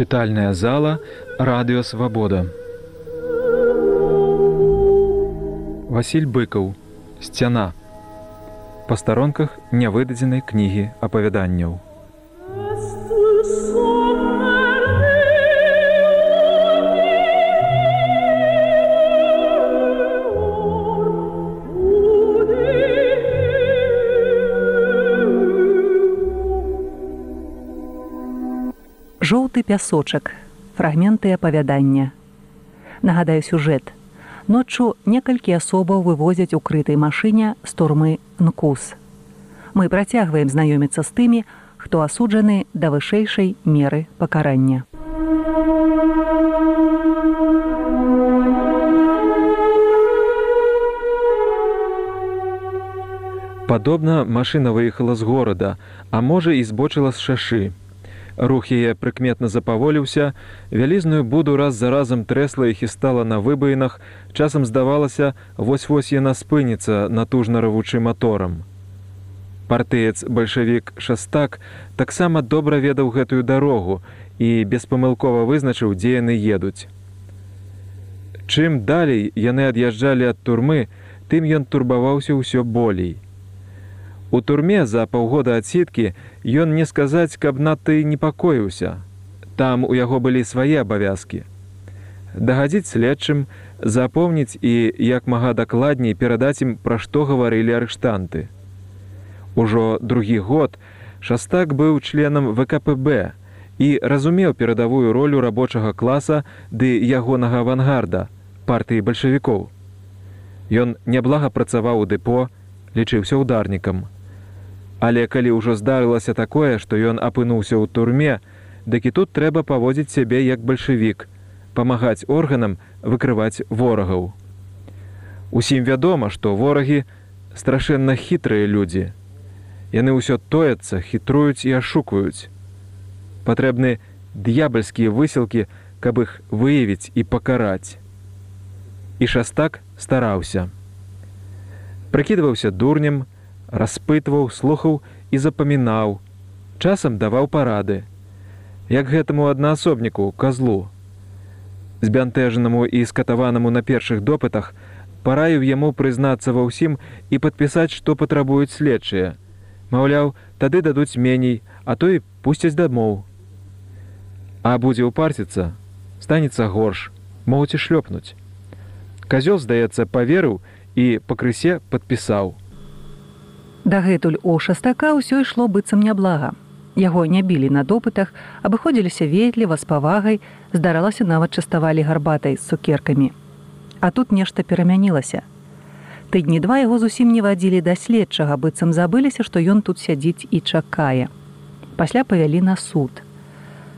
Чытальная зала радыёвабода. Васіль быкаў, сцяна. Па старонках нявыдадзенай кнігі апавяданняў. Жоўты пясочак фрагменты апавядання. Нагадаю сюжэт. Ноччу некалькі асобаў вывозяць укрытай машыне з турмы нкус мы працягваем знаёміцца з тымі хто асуджаны да вышэйшай меры пакарання. Падобна машына выехала з горада а можа і збочыла з шашы рух яе прыкметна запаволіўся вялізную буду раз за разам трэсла і хістала на выбаінах часам здавалася вось вось яна спыніцца натужна равучы маторам. Партыец бальшавік шастак таксама добра ведаў гэтую дарогу і беспамылкова вызначыў дзе яны едуць. Чым далей яны ад'язджалі ад турмы тым ён турбаваўся ўсё болей У турме за паўгода адсіткі ён не сказаць, каб надта і непакоіўся. Там у яго былі свае абавязкі. Дагадзіць следчым, запомніць і як мага дакладней перадаць ім пра што гаварылі арыштанты. Ужо другі год шастак быў членам ВКПБ і разумеў перадавую ролю рабочага класа ды ягонага авангарда партыі бальшавікоў. Ён няблага працаваў у дэпо, лічыўся ўдарнікам. Але калі ўжо здарылася такое, што ён апынуўся ў турме, дык і тут трэба паводзіць сябе як бальшавік, памагаць органам выкрываць ворагаў. Усім вядома, што ворагі страшэнна хітрыя людзі. Яны ўсё тояцца, хітруюць і ашукаюць. Патрэбны д'ябальскія высілкі, каб іх выявіць і пакараць. І шастак стараўся. Прыкідваўся дурнем, распытваў, слухаў і запамінаў, часам даваў парады, як гэтаму аднаасобніку казлу. Збянтэжанаму і скатаванаму на першых допытах параіў яму прызнацца ва ўсім і падпісаць, што патрабуюць следчыя. Маўляў, тады дадуць меней, а то і пусцяць дамоў. А будзе ўпарціцца, станецца горш, могуць і шлёпнуць. Казёл, здаецца, паверыў і пакрысе падпісаў. Дагэтуль у шастака ўсё ішло быццам няблага. Яго не білі на допытах, абыходзіліся ветліва з павагай, здаралася нават частавалі гарбатай з цукеркамі. А тут нешта перамянілася. Тыдні два яго зусім не вадзілі да следчага, быццам забыліся, што ён тут сядзіць і чакае. Пасля павялі на суд.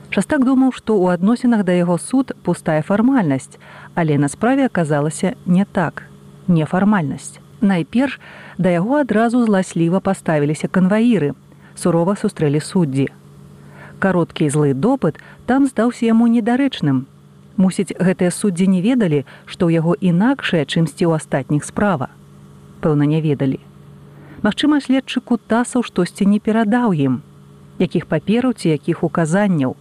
Шастак думаў, што ў адносінах да яго суд пустая фармальнасць, але на справе аказалася не так, нефармальнасць. Найперш да яго адразу зласліва паставіліся канваіры, сурова сустрэлі суддзі. Кароткі злы допыт там здаўся яму недарэчным. Мусіць, гэтыя суддзі не ведалі, што ў яго інакшае, чымсьці ў астатніх справа. Пэўна, не ведалі. Магчыма, следчы кутасаў штосьці не перадаў ім, якіх папераў ці якіх указанняў.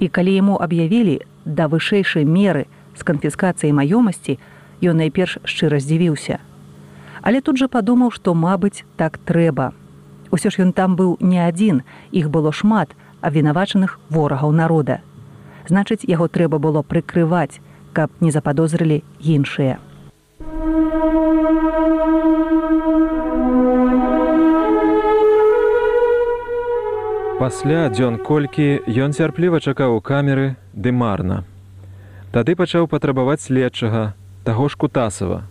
І калі яму аб'явілі да вышэйшай меры з канфіскацыяй маёмасці, ён найперш шчыра здзівіўся але тут жа падумаў што мабыць так трэба. Усё ж ён там быў не адзін іх было шмат абвінавачаных ворагаў народа. Значыць яго трэба было прыкрываць каб не заподозрылі іншыя. Пасля дзён колькі ён цярпліва чакаў у камеры ды марна тады пачаў патрабаваць следчага таго ж кутасава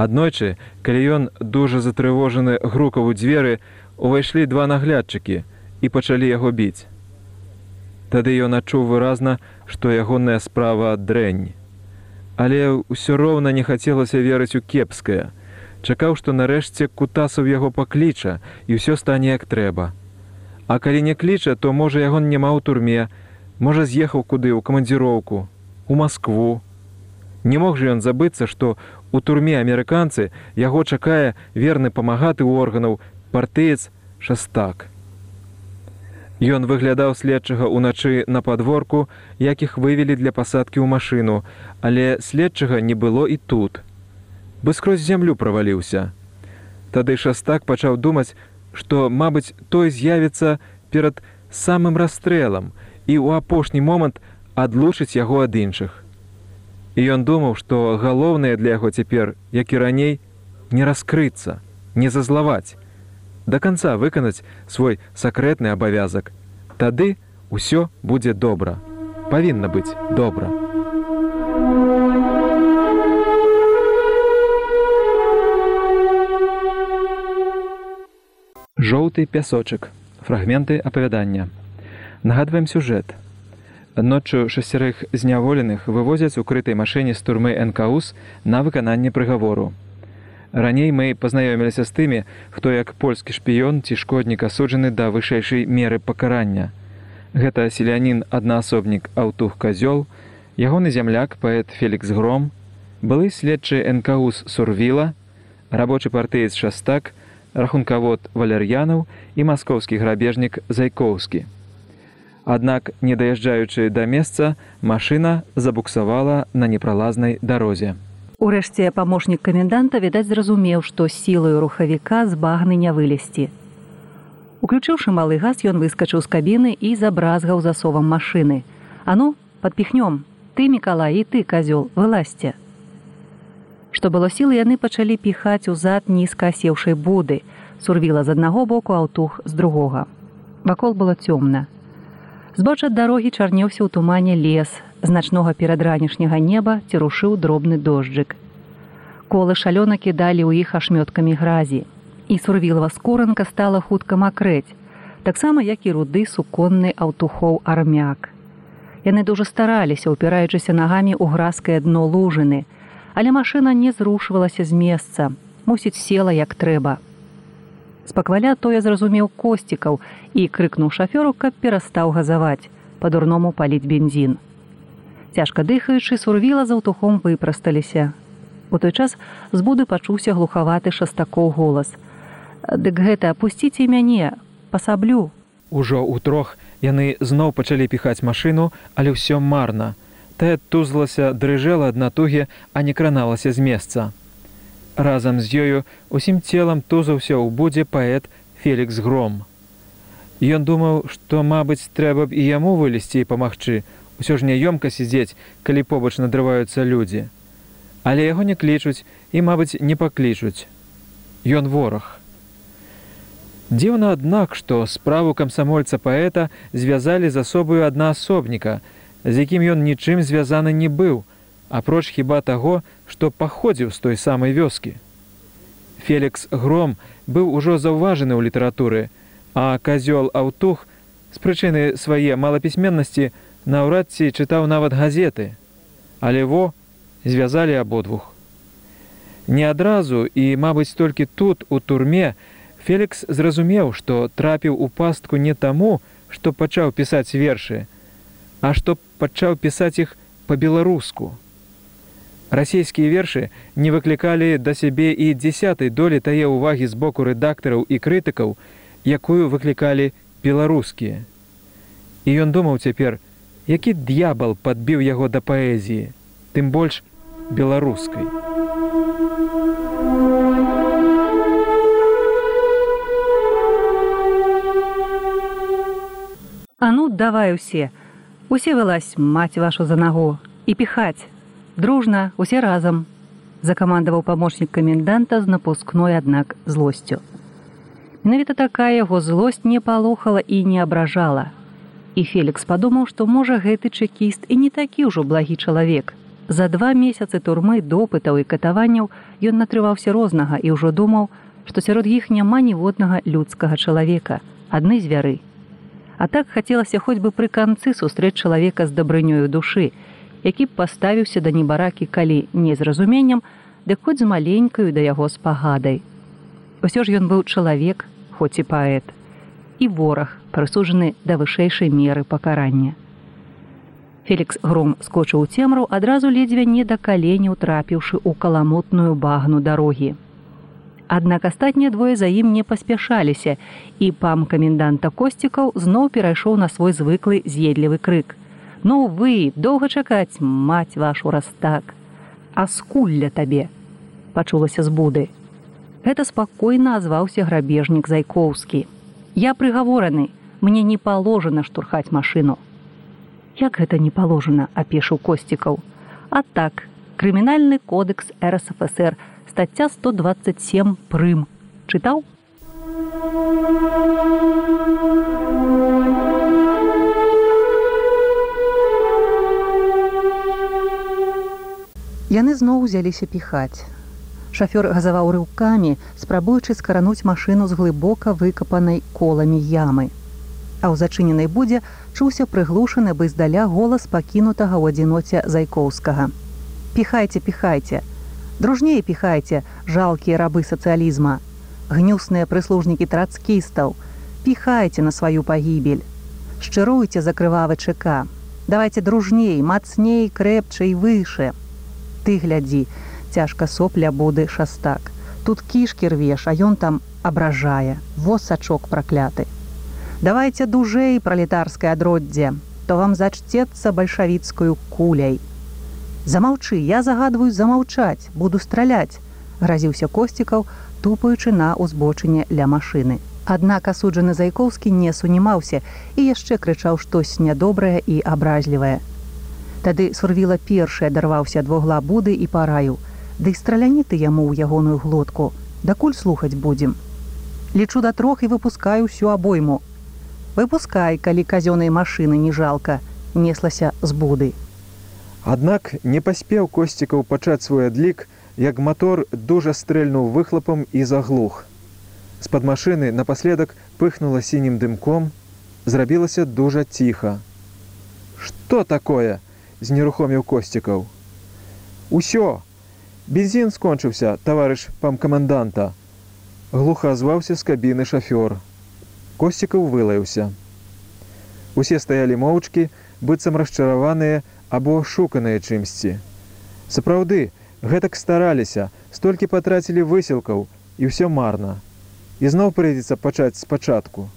Аднойчы, калі ён дужа затрывожаны грукаву дзверы, увайшлі два наглядчыкі і пачалі яго біць. Тады ён адчуў выразна, што ягоная справа дрэнь. Але ўсё роўна не хацелася верыць у кепскае. Чакаў, што нарэшце кутасаў яго пакліча і ўсё стане як трэба. А калі не кліча, то можа яго няма ў турме, можа з'ехаў куды ў камандзіроўку, у Маскву. Не мог жа ён забыцца, што У турме амерыканцы яго чакае верны памагаты органаў партыец шастак. Ён выглядаў следчага ўначы на падворку, якіх вывелі для пасадкі ў машыну, але следчага не было і тут. Бы скрозь зямлю праваліўся. Тады шастак пачаў думаць, што, мабыць, той з'явіцца перад самым расстрэлам і ў апошні момант адлучыць яго ад іншых. І ён думаў, што галоўнае для яго цяпер, як і раней, не раскрыцца, не зазлаваць, да канца выканаць свой сакрэтны абавязак. Тады ўсё будзе добра. Павінна быць добра. Жоўты пясочак. Фрагменты апавядання. Нагадваем сюжэт. Ноччу шасцярых зняволеных вывозяць у крытай машыне з турмы НКУС на выкананне прыгавору. Раней мы пазнаёміліся з тымі, хто як польскі шпіён ці шкоднік асуджаны да вышэйшай меры пакарання. Гэта селянін аднаасобнік аўтух казёл, ягоны зямляк паэт Фелікс Гром, былы следчы НКУС Сурвіла, рабочы партыец шастак, рахункавод валер'янаў і маскоўскі грабежнік зайкоўскі. Аднак, не даязджаючы да месца, машына забуксавала на непралазнай дарозе. Урэшце памочнік каменданта відаць зразумеў, што сілаю рухавіка з багны не вылезці. Уключыўшы малы газ, ён выскачыў з кабіны і забразгаў засовам машыны. Ану, падпіхнём, ты мікалай і ты казёл, вылазьце. Што было сілы, яны пачалі піхаць у зад нізка асеўшай буды, сурвіла з аднаго боку аўтух з другога. Вакол было цёмна. Збоч ад дарогі чарнеўся ў тумане лес, значнога перадранішняга неба ці рушыў дробны дожджык. Колы шалёна кідалі ў іх ашмёткамі гразі. І сурвілава скоранка стала хутка макрэць, таксама як і руды суконны аўтухоў армяк. Яны дужа стараліся, упіраючыся нагамі ў гразкае дно лужыны, але машына не зрушвалася з месца, мусіць села як трэба спакваля тое зразумеў косцікаў і крыкнуў шафёру, каб перастаў газаваць, па-дурному паліць бензін. Цяжка дыхаючы сурвіла за аўтухом выпрасталіся. У той час з буды пачуўся глухаваты шастакоў голас. Дык гэта апусціце мяне, пасаблю. Ужо ў трох яны зноў пачалі піхаць машыну, але ўсё марна. Тая тузлася дрыжэла ад натугі, а не краналася з месца разам з ёю усім целам тузаўся ў будзе паэт Фелікс гром. Ён думаў, што, мабыць, трэба б і яму вылезці і памагчы, усё ж няёмка сядзець, калі побач надрываюцца людзі. Але яго не клічуць і, мабыць, не паклічуць. Ён вораг. Дзіўна, аднак, што справу камсамольца паэта звязалі з асобаю аднаасобніка, з якім ён нічым звязаны не быў, апроч хіба таго, што паходзіў з той самай вёскі. Фелікс гром быў ужо заўважаны ў літаратуры, а казёл аўтух з прычыны свае малапісьменнасці наўрад ці чытаў нават газеты, але во звязалі абодвух. Не адразу і, мабыць, толькі тут у турме Фелікс зразумеў, што трапіў у пастку не таму, што пачаў пісаць вершы, а што пачаў пісаць іх па-беларуску расійскія вершы не выклікалі да сябе і дзясятай долі тае ўвагі з боку рэдактараў і крытыкаў, якую выклікалі беларускія. І ён думаў цяпер, які д'ябал падбіў яго да паэзіі, тым больш беларускай. А ну давай усе, усе вылазь маці вашу за нагу і піхаць дружна усе разам закамандаваў памочнік каменданта з напускной аднак злосцю. Менавіта такая яго злосць не палохала і не абражала. І фелікс падумаў што можа гэты чэкіст і не такі ўжо благі чалавек. За два месяцы турмы допытаў і катаванняў ён натрываўся рознага і ўжо думаў што сярод іх няма ніводнага людскага чалавека адны звяры. А так хацелася хоць бы пры канцы сустрэць чалавека з дабрынёю душы які б паставіўся да небаракі калі не з разуменнем, дык хоць з маленькаю да яго спагадай. Усё ж ён быў чалавек, хоць і паэт, і вораг прысуджаны да вышэйшай меры пакарання. Фелікс гром скочыў у цемру адразу ледзьве не да каленяў трапіўшы ў каламутную багну дарогі. Аднак астатнія двое за ім не паспяшаліся, і пам каменданта косцікаў зноў перайшоў на свой звыклы з'едлівы крык. Ну вы доўга чакаць маць вашу раз так, А скулля табе пачулася з буды. Гэта спакойна азваўся грабежнік зайкоўскі. Я прыгавораны, мне не паложана штурхаць машыну. Як гэта не паложана, апешыў косцікаў. А так, крымінальны кодекс РСФСР статця 127 прым чытаў яны зноў узяліся піхаць. Шафёр газаваў рыўкамі спрабуючы скарануць машыну з глыбока выкапанай коламі ямы. А ў зачыненай будзе чуўся прыглушаны бы здаля голас пакінутага ў адзіноце зайкоўскага. Піхайце піхайце! Дружней піхайце жалкія рабы сацыялізма! Гнюсныя прыслужнікі трацкістаў! Піхайце на сваю пагібель! Шчыруйце за крывавы чэка! Давайте дружней мацней крэпчай выше ты глядзі цяжка сопля буды шастак. Тут кішкі рвеш а ён там абражае. Воз сачок пракляты. Давайте дужэй пралетарскае адроддзе то вам зачцецца бальшавіцкую куляй. Замаўчы я загадваю замаўчаць буду страляць гразіўся косцікаў тупаючы на ўзбочыне ля машыны. Аднак асуджаны зайкоўскі не сунімаўся і яшчэ крычаў штось нядобрае і абразлівае тады сурвіла першая дарваўся ад вугла буды і параю дый страляні ты яму ў ягоную глотку дакуль слухаць будзем лічу да трох і выпускаю всю абойму выпускай калі казёнай машыны не жалка неслася з буды Аднак не паспеў косцікаў пачаць свой адлік, як матор дужа стрэльнуў выхлапам і заглух. З-пад машыны напаследак пыхнула сінім дымком, зрабілася дужа ціха. Што такое? Знерухоміў косцікаў. Усё! Бензін скончыўся, таварыш памкаманданта. Глуха азваўся з кабіны шафёр. Косцікаў вылаяўся. Усе стаялі моўчкі, быццам расчараваныя, або шуканыя чымсьці. Сапраўды, гэтак стараліся, столькі патрацілі высілкаў і ўсё марна. І зноў прыйдзецца пачаць спачатку.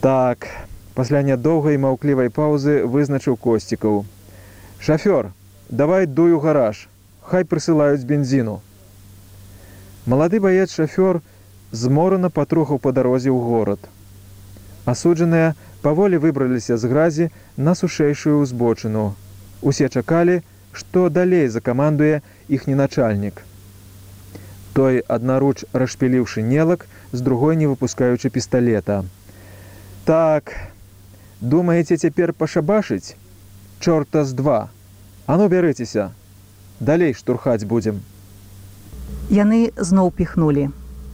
Так, пасля нядоўгай маўклівай паўзы вызначыў косцікаў. Шафёр, давай дую гараж, хай прысылаюць бензіну. Малады баец шафёр зморана патрухаў па дарозе ў горад. Асуджаная, паволі выбраліся з гразі на сушэйшую ўзбочыну. Усе чакалі, што далей закамандуе іхні начальнік. Той аднаруч расшпіліўшы нелак з другой не выпускаючы пісталета. Так, думаеце цяпер пашабашыць? Чорта з два. Ану бярыцеся. Далей штурхаць будзем. Яны зноў піхнулі.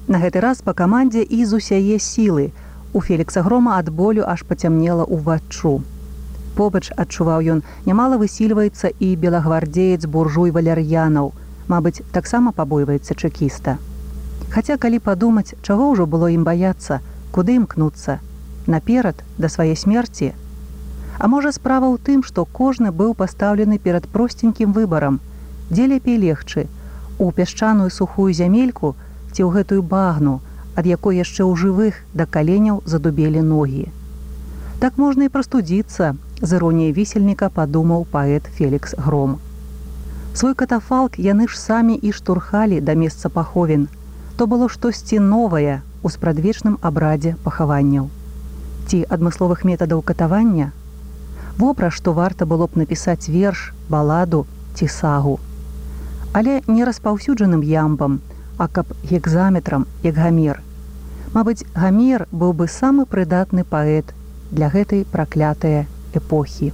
На гэты раз па камандзе і з усяе сілы, У Фелікса грома ад болю аж пацямнела ўваччу. Побач адчуваў ён, нямала высільваецца і белагвардзеец буржуй валяр'янаў, Мабыць, таксама пабойваецца чэкіста. Хаця калі падумаць, чаго ўжо было ім баяцца, куды імкнуцца, наперад да свае смерці. А можа справа ў тым, што кожны быў пастаўлены перад просценькім выбарам, дзе лепей легчы, у пясчаную сухую зямельку ці ў гэтую багну, ад якой яшчэ ў жывых да каленяў задубелі ногі. Так можна і прастудзіцца, з іроніяй вісельніка падумаў паэт Фелікс гром. Свой катафалк яны ж самі і штурхалі да месца паховін. То было штосьці новае у спрадвечным абрадзе пахаванняў. Ці адмысловых метадаў катавання, Во пра што варта было б напісаць верш, баладу ці сагу. Але не распаўсюджаным ямбам, а каб гекзаметрам як гамер. Мабыць, гамер быў бы самы прыдатны паэт для гэтай праклятыя эпохі.